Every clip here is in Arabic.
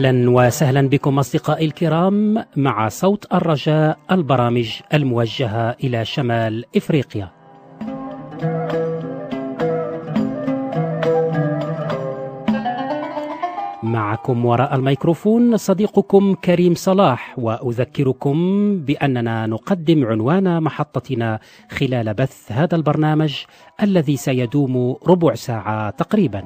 أهلا وسهلا بكم أصدقائي الكرام مع صوت الرجاء البرامج الموجهة إلى شمال إفريقيا. معكم وراء الميكروفون صديقكم كريم صلاح وأذكركم بأننا نقدم عنوان محطتنا خلال بث هذا البرنامج الذي سيدوم ربع ساعة تقريبا.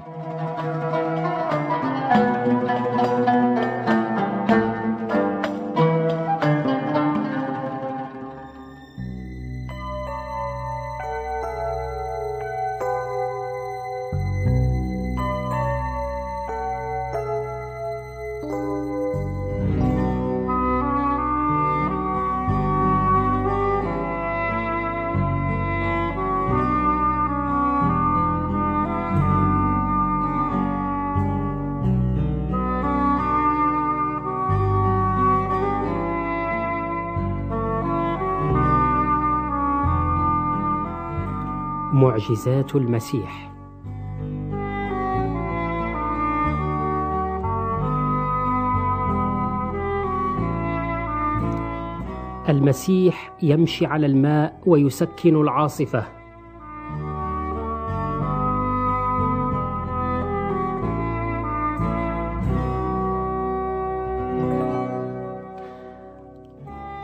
معجزات المسيح. المسيح يمشي على الماء ويسكن العاصفة.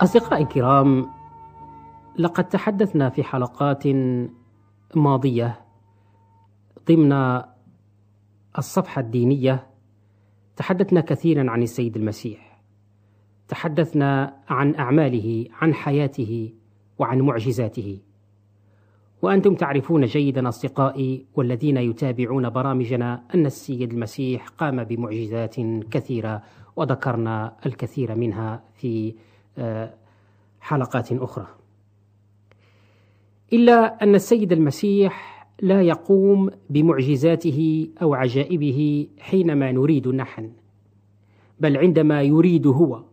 أصدقائي الكرام لقد تحدثنا في حلقات ماضية ضمن الصفحة الدينية. تحدثنا كثيرا عن السيد المسيح. تحدثنا عن أعماله عن حياته وعن معجزاته. وأنتم تعرفون جيدا أصدقائي والذين يتابعون برامجنا أن السيد المسيح قام بمعجزات كثيرة وذكرنا الكثير منها في حلقات أخرى. إلا أن السيد المسيح لا يقوم بمعجزاته أو عجائبه حينما نريد نحن بل عندما يريد هو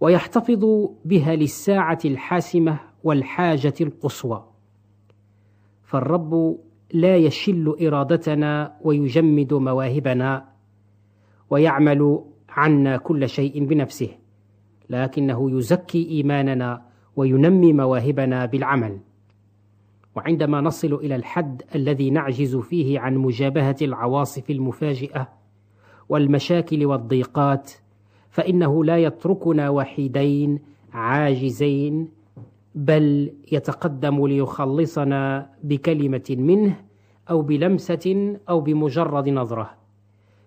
ويحتفظ بها للساعة الحاسمة والحاجة القصوى. فالرب لا يشل إرادتنا ويجمد مواهبنا ويعمل عنا كل شيء بنفسه لكنه يزكي إيماننا وينمي مواهبنا بالعمل. وعندما نصل إلى الحد الذي نعجز فيه عن مجابهة العواصف المفاجئة والمشاكل والضيقات فإنه لا يتركنا وحيدين عاجزين بل يتقدم ليخلصنا بكلمة منه أو بلمسة أو بمجرد نظرة.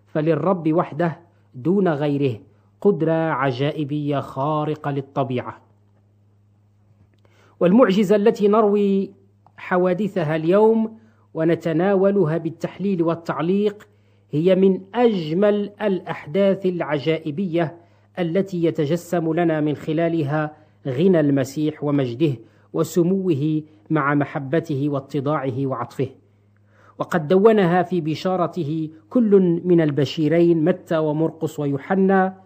فللرب وحده دون غيره قدرة عجائبية خارقة للطبيعة. والمعجزة التي نروي حوادثها اليوم ونتناولها بالتحليل والتعليق هي من أجمل الأحداث العجائبية التي يتجسم لنا من خلالها غنى المسيح ومجده وسموه مع محبته واتضاعه وعطفه. وقد دونها في بشارته كل من البشيرين متى ومرقس ويوحنا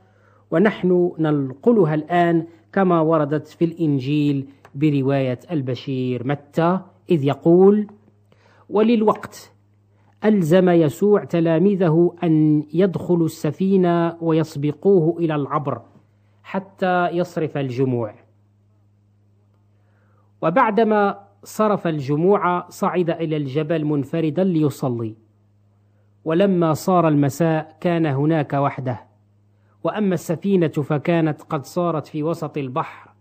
ونحن ننقلها الآن كما وردت في الإنجيل برواية البشير متى؟ إذ يقول وللوقت ألزم يسوع تلاميذه أن يدخلوا السفينة ويسبقوه إلى العبر حتى يصرف الجموع. وبعدما صرف الجموع صعد إلى الجبل منفردا ليصلي. ولما صار المساء كان هناك وحده. وأما السفينة فكانت قد صارت في وسط البحر.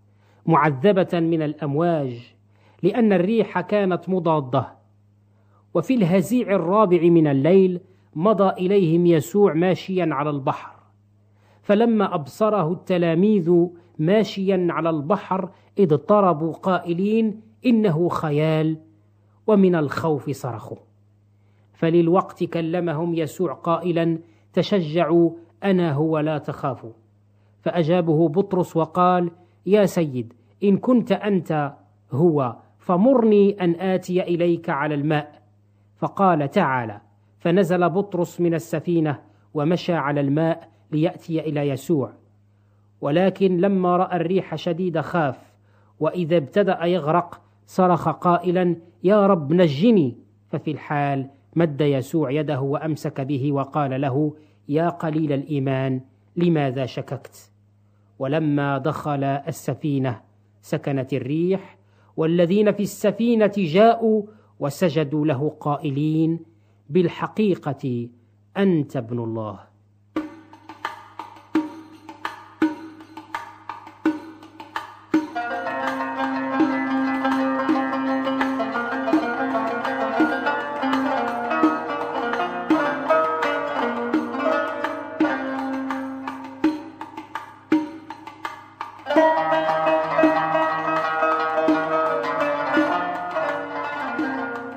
معذبة من الأمواج لأن الريح كانت مضادة. وفي الهزيع الرابع من الليل مضى إليهم يسوع ماشيا على البحر. فلما أبصره التلاميذ ماشيا على البحر اضطربوا قائلين إنه خيال ومن الخوف صرخوا. فللوقت كلمهم يسوع قائلا تشجعوا أنا هو لا تخافوا. فأجابه بطرس وقال يا سيد إن كنت أنت هو فمرني أن آتي إليك على الماء. فقال تعالى فنزل بطرس من السفينة ومشى على الماء ليأتي إلى يسوع. ولكن لما رأى الريح شديد خاف وإذا ابتدأ يغرق صرخ قائلا يا رب نجني. ففي الحال مد يسوع يده وأمسك به وقال له يا قليل الإيمان لماذا شككت؟ ولما دخل السفينة سكنت الريح والذين في السفينة جاءوا وسجدوا له قائلين بالحقيقة أنت ابن الله.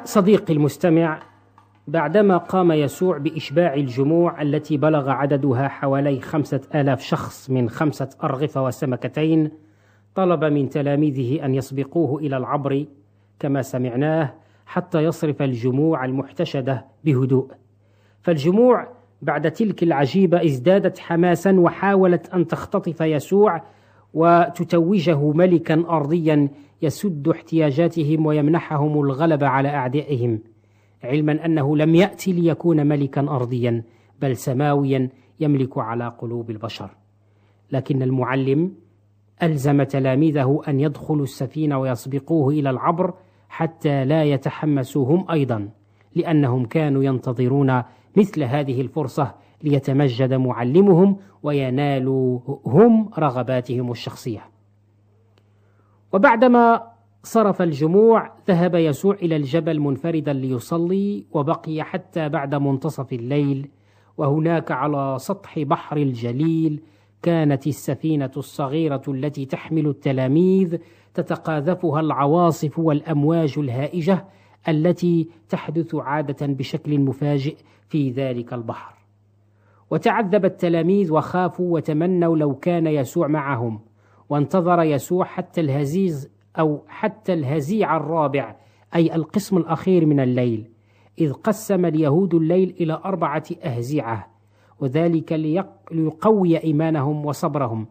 صديقي المستمع بعدما قام يسوع بإشباع الجموع التي بلغ عددها حوالي خمسة آلاف شخص من خمسة أرغفة وسمكتين طلب من تلاميذه أن يسبقوه إلى العبر كما سمعناه حتى يصرف الجموع المحتشدة بهدوء. فالجموع بعد تلك العجيبة ازدادت حماسا وحاولت أن تختطف يسوع وتتوجه ملكا أرضيا يسد احتياجاتهم ويمنحهم الغلبة على أعدائهم علما أنه لم يأتي ليكون ملكا أرضيا بل سماويا يملك على قلوب البشر. لكن المعلم ألزم تلاميذه أن يدخلوا السفينة ويسبقوه إلى العبر حتى لا يتحمسوا هم أيضا لأنهم كانوا ينتظرون مثل هذه الفرصة ليتمجد معلمهم وينالوا هم رغباتهم الشخصية. وبعدما صرف الجموع ذهب يسوع إلى الجبل منفردا ليصلي وبقي حتى بعد منتصف الليل. وهناك على سطح بحر الجليل كانت السفينة الصغيرة التي تحمل التلاميذ تتقاذفها العواصف والأمواج الهائجة التي تحدث عادة بشكل مفاجئ في ذلك البحر. وتعذب التلاميذ وخافوا وتمنوا لو كان يسوع معهم. وانتظر يسوع حتى الهزيز أو حتى الهزيع الرابع أي القسم الأخير من الليل إذ قسم اليهود الليل إلى أربعة أهزعة وذلك ليقوي إيمانهم وصبرهم.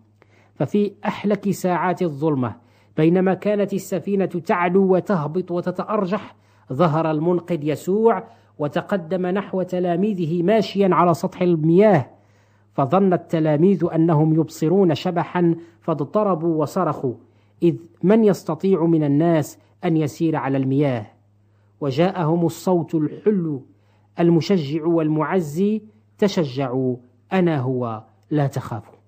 ففي أحلك ساعات الظلمة بينما كانت السفينة تعلو وتهبط وتتأرجح ظهر المنقذ يسوع وتقدم نحو تلاميذه ماشيا على سطح المياه فظن التلاميذ أنهم يبصرون شبحا فاضطربوا وصرخوا إذ من يستطيع من الناس أن يسير على المياه؟ وجاءهم الصوت الحلو المشجع والمعزي تشجعوا أنا هو لا تخافوا.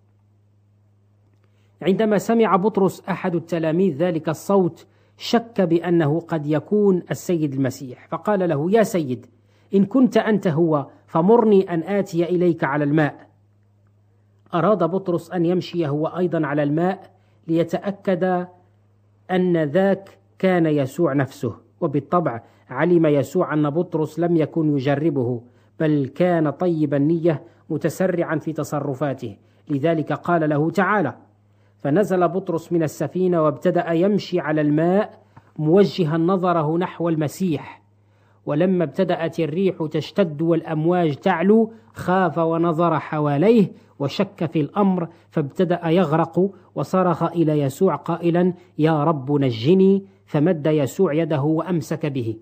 عندما سمع بطرس أحد التلاميذ ذلك الصوت شك بأنه قد يكون السيد المسيح فقال له يا سيد إن كنت أنت هو فمرني أن آتي إليك على الماء. أراد بطرس أن يمشي هو أيضا على الماء ليتأكد أن ذاك كان يسوع نفسه. وبالطبع علم يسوع أن بطرس لم يكن يجربه بل كان طيب النية متسرعا في تصرفاته. لذلك قال له تعالى. فنزل بطرس من السفينة وابتدأ يمشي على الماء موجها نظره نحو المسيح. ولما ابتدأت الريح تشتد والأمواج تعلو خاف ونظر حواليه وشك في الأمر فابتدأ يغرق وصرخ إلى يسوع قائلا يا رب نجني. فمد يسوع يده وأمسك به.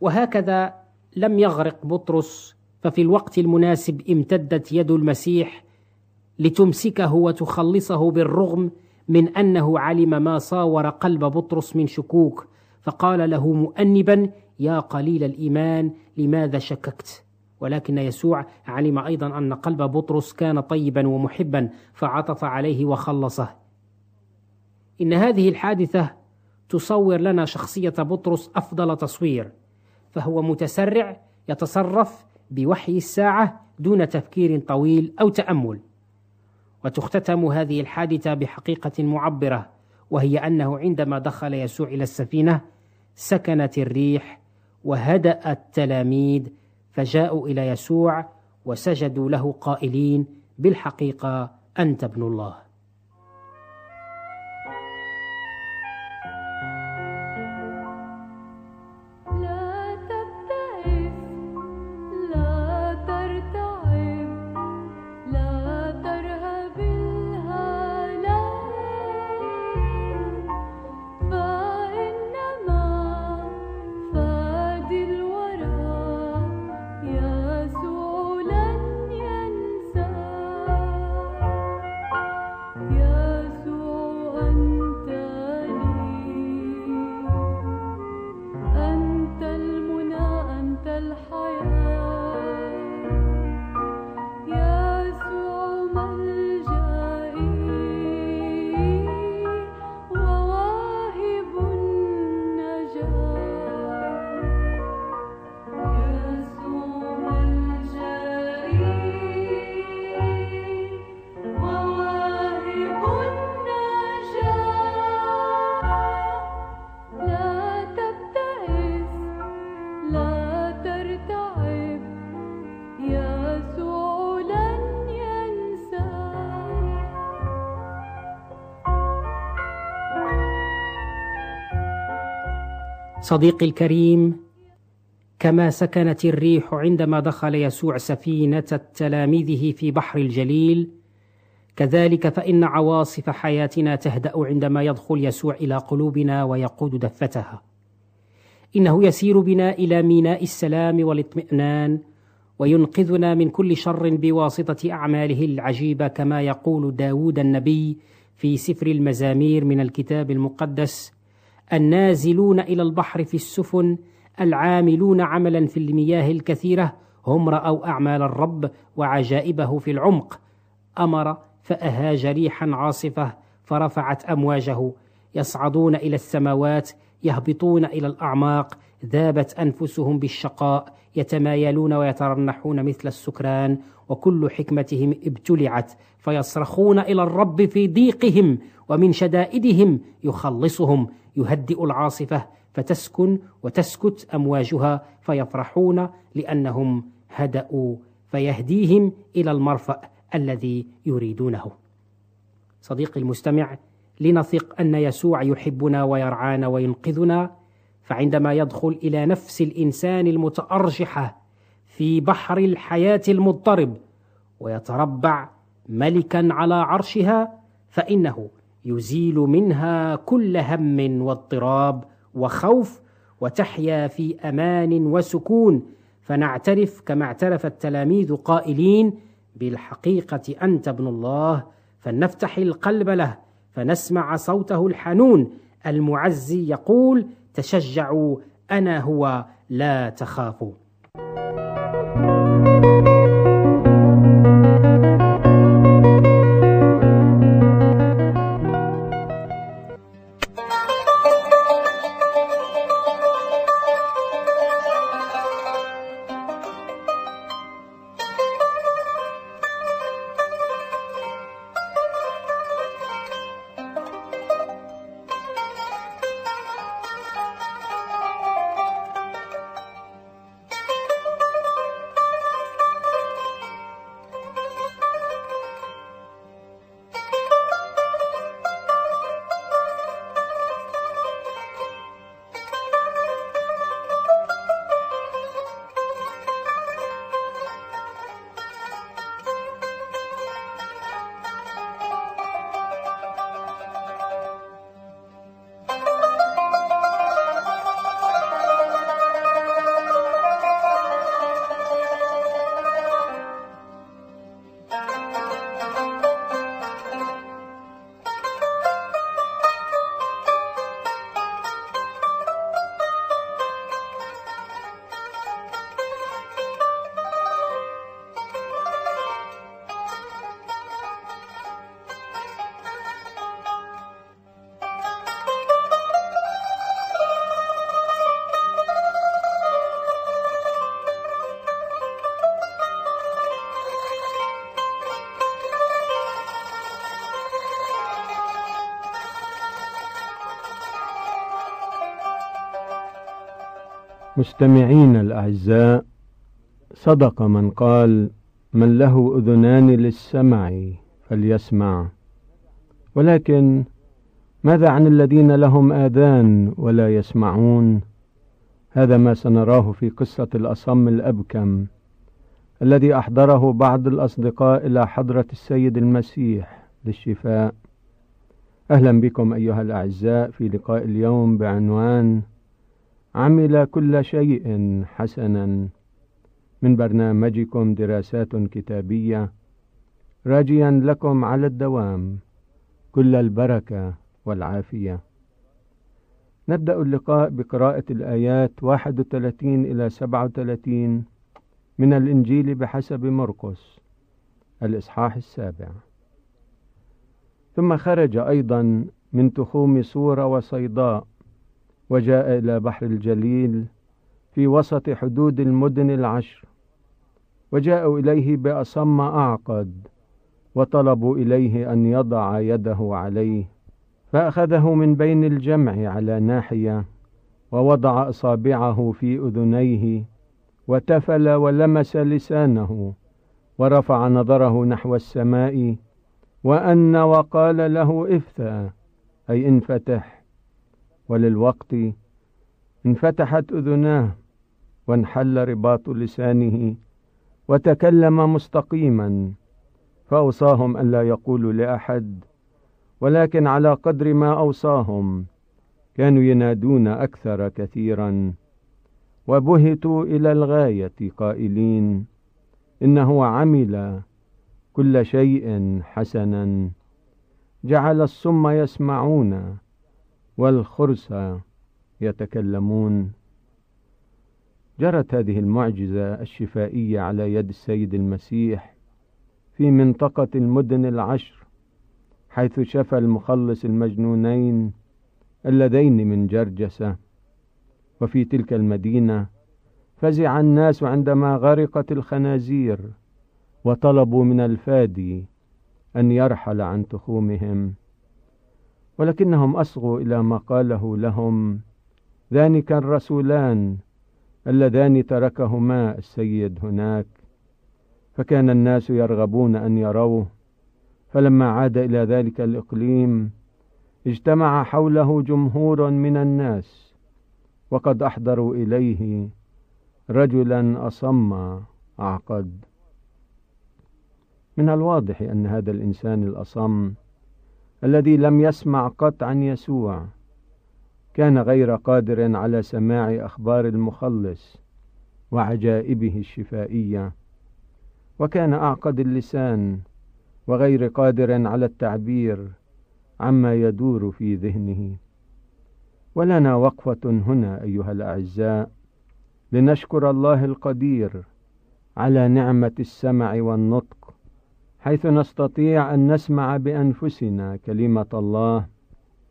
وهكذا لم يغرق بطرس ففي الوقت المناسب امتدت يد المسيح لتمسكه وتخلصه بالرغم من أنه علم ما صاور قلب بطرس من شكوك فقال له مؤنبا يا قليل الإيمان لماذا شككت؟ ولكن يسوع علم أيضا أن قلب بطرس كان طيبا ومحبا فعطف عليه وخلصه. إن هذه الحادثة تصور لنا شخصية بطرس أفضل تصوير فهو متسرع يتصرف بوحي الساعة دون تفكير طويل أو تأمل. وتختتم هذه الحادثة بحقيقة معبرة وهي أنه عندما دخل يسوع إلى السفينة سكنت الريح وهدا التلاميذ فجاءوا إلى يسوع وسجدوا له قائلين بالحقيقة أنت ابن الله. صديقي الكريم كما سكنت الريح عندما دخل يسوع سفينة تلاميذه في بحر الجليل كذلك فإن عواصف حياتنا تهدأ عندما يدخل يسوع إلى قلوبنا ويقود دفتها. إنه يسير بنا إلى ميناء السلام والاطمئنان وينقذنا من كل شر بواسطة أعماله العجيبة كما يقول داود النبي في سفر المزامير من الكتاب المقدس النازلون إلى البحر في السفن العاملون عملا في المياه الكثيرة هم رأوا أعمال الرب وعجائبه في العمق. أمر فأهاج ريحا عاصفة فرفعت أمواجه. يصعدون إلى السماوات يهبطون إلى الأعماق. ذابت أنفسهم بالشقاء يتمايلون ويترنحون مثل السكران. وكل حكمتهم ابتلعت فيصرخون إلى الرب في ضيقهم ومن شدائدهم يخلصهم. يهدئ العاصفة فتسكن وتسكت أمواجها فيفرحون لأنهم هدأوا فيهديهم إلى المرفأ الذي يريدونه. صديقي المستمع لنثق أن يسوع يحبنا ويرعانا وينقذنا فعندما يدخل إلى نفس الإنسان المتارجحه في بحر الحياة المضطرب ويتربع ملكا على عرشها فإنه يزيل منها كل هم واضطراب وخوف وتحيا في أمان وسكون. فنعترف كما اعترف التلاميذ قائلين بالحقيقة أنت ابن الله فلنفتح القلب له فنسمع صوته الحنون. المعزي يقول تشجعوا أنا هو لا تخافوا. مستمعين الأعزاء صدق من قال من له أذنان للسمع فليسمع. ولكن ماذا عن الذين لهم آذان ولا يسمعون؟ هذا ما سنراه في قصة الأصم الأبكم الذي أحضره بعض الأصدقاء إلى حضرة السيد المسيح للشفاء. أهلا بكم أيها الأعزاء في لقاء اليوم بعنوان عمل كل شيء حسنا. من برنامجكم دراسات كتابية. راجيا لكم على الدوام. كل البركة والعافية. نبدأ اللقاء بقراءة الآيات 31 إلى 37 من الإنجيل بحسب مرقس الإصحاح السابع. ثم خرج أيضا من تخوم صورة وصيداء وجاء إلى بحر الجليل في وسط حدود المدن العشر وجاءوا إليه بأصم أعقد وطلبوا إليه أن يضع يده عليه فأخذه من بين الجمع على ناحية ووضع أصابعه في أذنيه وتفل ولمس لسانه ورفع نظره نحو السماء وأن وقال له افتأ أي انفتح. وللوقت انفتحت أذناه وانحل رباط لسانه وتكلم مستقيما فأوصاهم الا يقولوا لأحد ولكن على قدر ما أوصاهم كانوا ينادون أكثر كثيرا. وبهتوا إلى الغاية قائلين انه عمل كل شيء حسنا. جعل الصم يسمعون والخرس يتكلمون. جرت هذه المعجزة الشفائية على يد السيد المسيح في منطقة المدن العشر حيث شفى المخلص المجنونين اللذين من جرجسه وفي تلك المدينة فزع الناس عندما غرقت الخنازير وطلبوا من الفادي أن يرحل عن تخومهم. ولكنهم أصغوا إلى ما قاله لهم. ذلك الرسولان اللذان تركهما السيد هناك. فكان الناس يرغبون أن يروه. فلما عاد إلى ذلك الإقليم اجتمع حوله جمهور من الناس وقد أحضروا إليه رجلا أصم اعقد من الواضح أن هذا الإنسان الأصم الذي لم يسمع قط عن يسوع كان غير قادر على سماع أخبار المخلص وعجائبه الشفائية وكان أعقد اللسان وغير قادر على التعبير عما يدور في ذهنه. ولنا وقفة هنا أيها الأعزاء لنشكر الله القدير على نعمة السمع والنطق حيث نستطيع أن نسمع بأنفسنا كلمة الله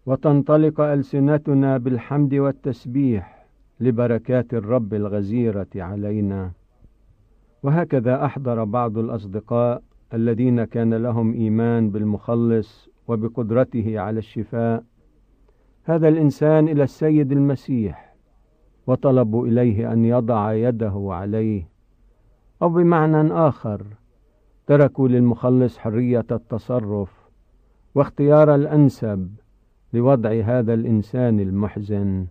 وتنطلق ألسنتنا بالحمد والتسبيح لبركات الرب الغزيرة علينا. وهكذا أحضر بعض الأصدقاء الذين كان لهم إيمان بالمخلص وبقدرته على الشفاء. هذا الإنسان إلى السيد المسيح وطلبوا إليه أن يضع يده عليه أو بمعنى آخر تركوا للمخلص حرية التصرف واختيار الأنسب لوضع هذا الإنسان المحزن.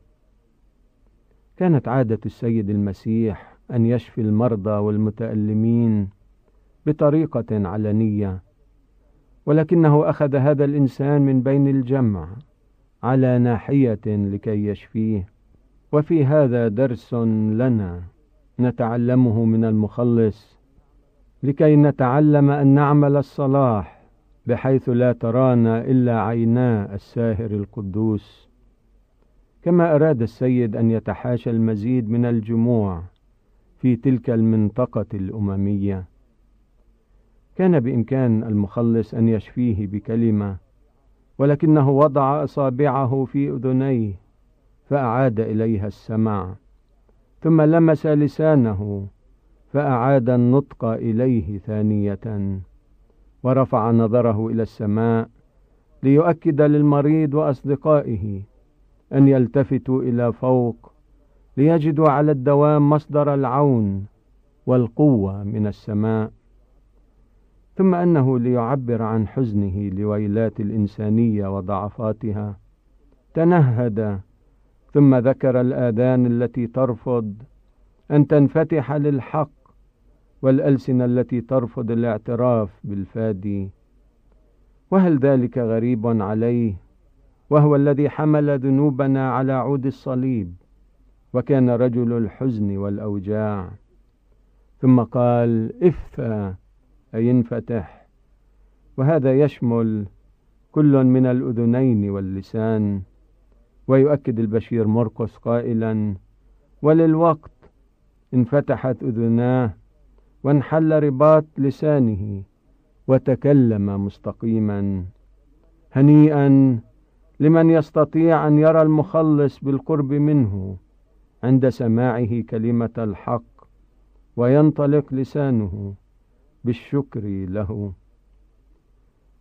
كانت عادة السيد المسيح أن يشفي المرضى والمتألمين بطريقة علنية ولكنه أخذ هذا الإنسان من بين الجمع على ناحية لكي يشفيه. وفي هذا درس لنا نتعلمه من المخلص لكي نتعلم أن نعمل الصلاح بحيث لا ترانا إلا عينا الساهر القدوس. كما أراد السيد أن يتحاشى المزيد من الجموع في تلك المنطقة الأممية. كان بإمكان المخلص أن يشفيه بكلمة ولكنه وضع أصابعه في أذنيه فأعاد إليها السمع ثم لمس لسانه فأعاد النطق إليه ثانية ورفع نظره إلى السماء ليؤكد للمريض وأصدقائه أن يلتفتوا إلى فوق ليجدوا على الدوام مصدر العون والقوة من السماء. ثم أنه ليعبر عن حزنه لويلات الإنسانية وضعفاتها. تنهد ثم ذكر الآذان التي ترفض أن تنفتح للحق والألسنة التي ترفض الاعتراف بالفادي. وهل ذلك غريب عليه؟ وهو الذي حمل ذنوبنا على عود الصليب وكان رجل الحزن والأوجاع. ثم قال افا أي انفتح. وهذا يشمل كل من الأذنين واللسان. ويؤكد البشير مرقس قائلا وللوقت انفتحت أذناه وانحل رباط لسانه وتكلم مستقيما. هنيئا لمن يستطيع أن يرى المخلص بالقرب منه عند سماعه كلمة الحق وينطلق لسانه بالشكر له.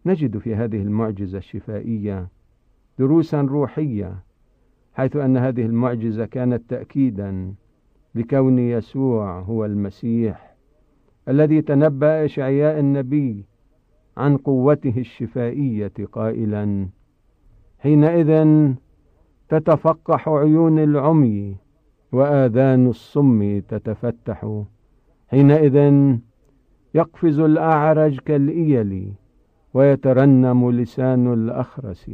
نجد في هذه المعجزة الشفائية دروسا روحية حيث أن هذه المعجزة كانت تاكيدا لكون يسوع هو المسيح الذي تنبأ اشعياء النبي عن قوته الشفائية قائلا. حينئذ تتفقح عيون العمي وآذان الصم تتفتح. حينئذ يقفز الأعرج كالإيل ويترنم لسان الأخرس.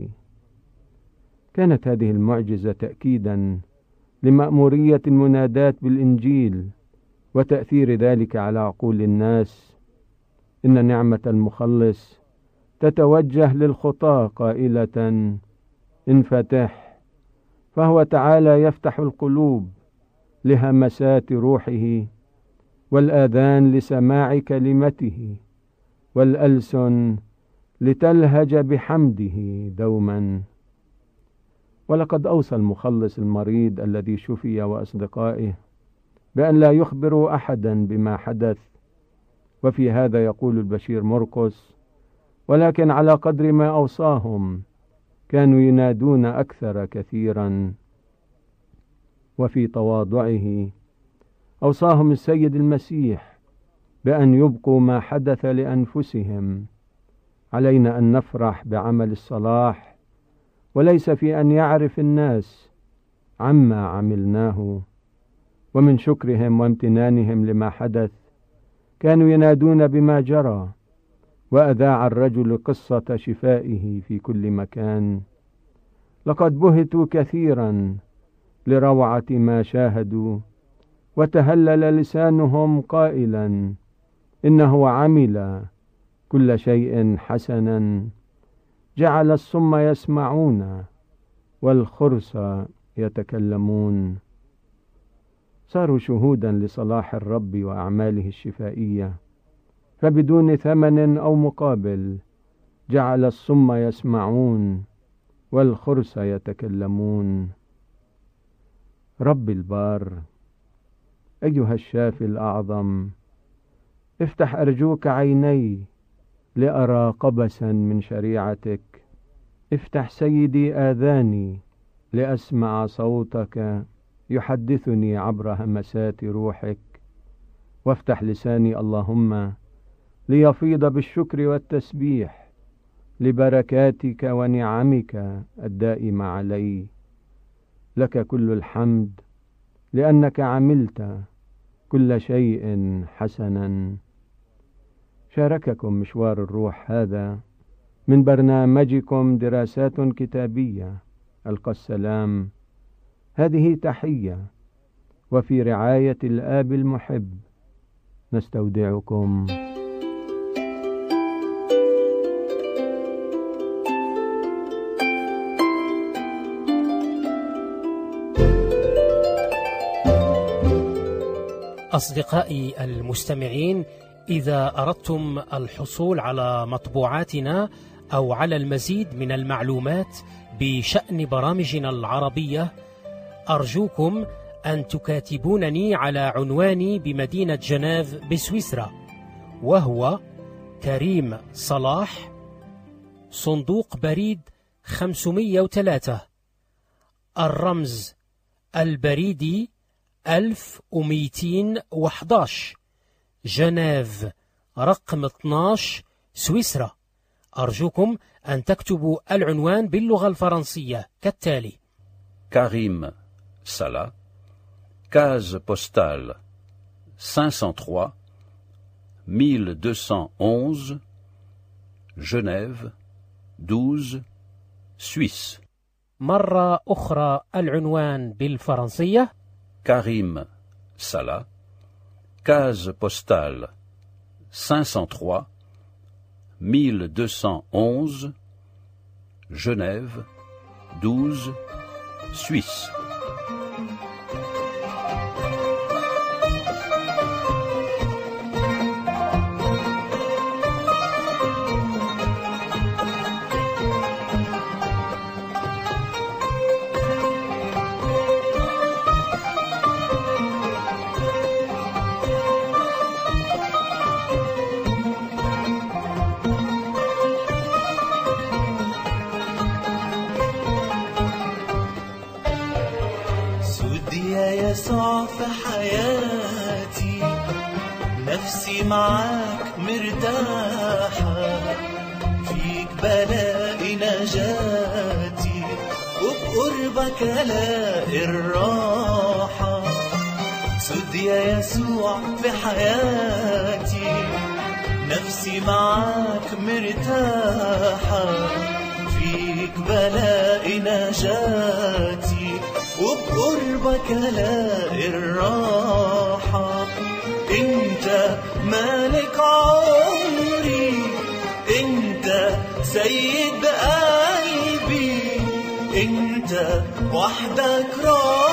كانت هذه المعجزة تأكيدا لمأمورية المناداة بالإنجيل وتأثير ذلك على عقول الناس. إن نعمة المخلص تتوجه للخطاة قائلة انفتح فهو تعالى يفتح القلوب لهمسات روحه والآذان لسماع كلمته والألسن لتلهج بحمده دوما. ولقد أوصى المخلص المريض الذي شفي وأصدقائه بأن لا يخبروا أحدا بما حدث. وفي هذا يقول البشير مرقس ولكن على قدر ما أوصاهم كانوا ينادون أكثر كثيرا وفي تواضعه أوصاهم السيد المسيح بأن يبقوا ما حدث لأنفسهم. علينا أن نفرح بعمل الصلاح وليس في أن يعرف الناس عما عملناه ومن شكرهم وامتنانهم لما حدث كانوا ينادون بما جرى وأذاع الرجل قصة شفائه في كل مكان. لقد بهتوا كثيرا لروعة ما شاهدوا وتهلل لسانهم قائلا إنه عمل كل شيء حسنا. جعل الصم يسمعون والخرس يتكلمون. صاروا شهودا لصلاح الرب وأعماله الشفائية. فبدون ثمن أو مقابل جعل الصم يسمعون والخرس يتكلمون. رب البار أيها الشافي الأعظم افتح أرجوك عيني لأرى قبسا من شريعتك. افتح سيدي آذاني لأسمع صوتك. يحدثني عبر همسات روحك. وافتح لساني اللهم ليفيض بالشكر والتسبيح لبركاتك ونعمك الدائمة علي. لك كل الحمد لأنك عملت كل شيء حسنا. شارككم مشوار الروح هذا من برنامجكم دراسات كتابية. ألقى السلام. هذه تحية. وفي رعاية الآب المحب نستودعكم. أصدقائي المستمعين إذا أردتم الحصول على مطبوعاتنا أو على المزيد من المعلومات بشأن برامجنا العربية أرجوكم أن تكاتبونني على عنواني بمدينة جنيف بسويسرا وهو كريم صلاح صندوق بريد 503 الرمز البريدي 1211 جنيف رقم 12 سويسرا. أرجوكم أن تكتبوا العنوان باللغة الفرنسية كالتالي كريم. سلا case postale 503 1211 Genève 12 Suisse مرة أخرى العنوان بالفرنسية Karim Salah, case postale 503 1211 Genève 12 Suisse نجاتي وبقربك الاقي الراحة أنت مالك عمري أنت سيد قلبي. أنت وحدك راحة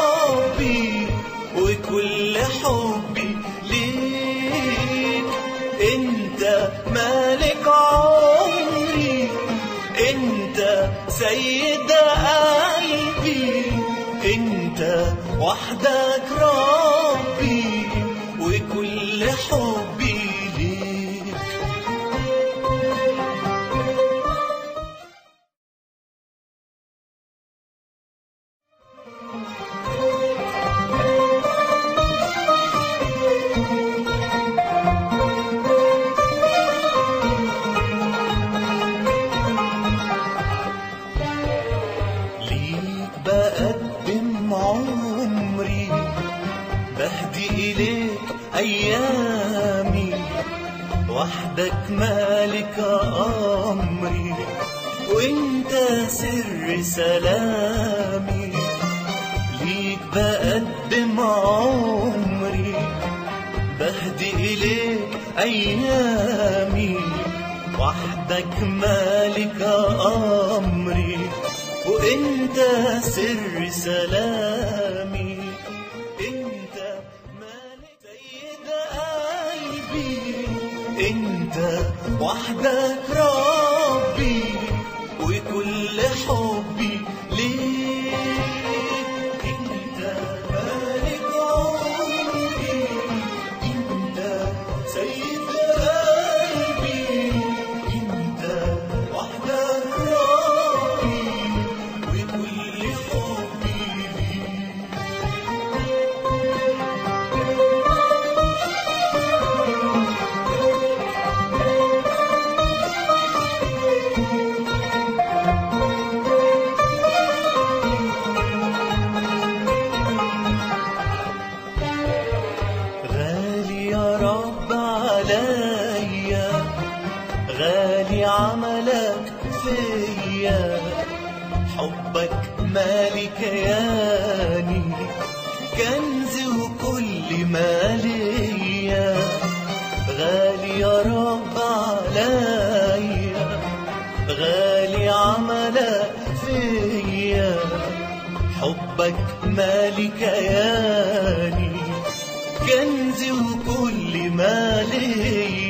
حبك مالك أمري وإنت سر سلامي. ليك بقدم عمري بهدي إليك أيامي. وحدك مالك أمري وإنت سر سلامي. خيالي كنزي وكل ما ليا.